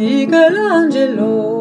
Michelangelo.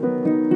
you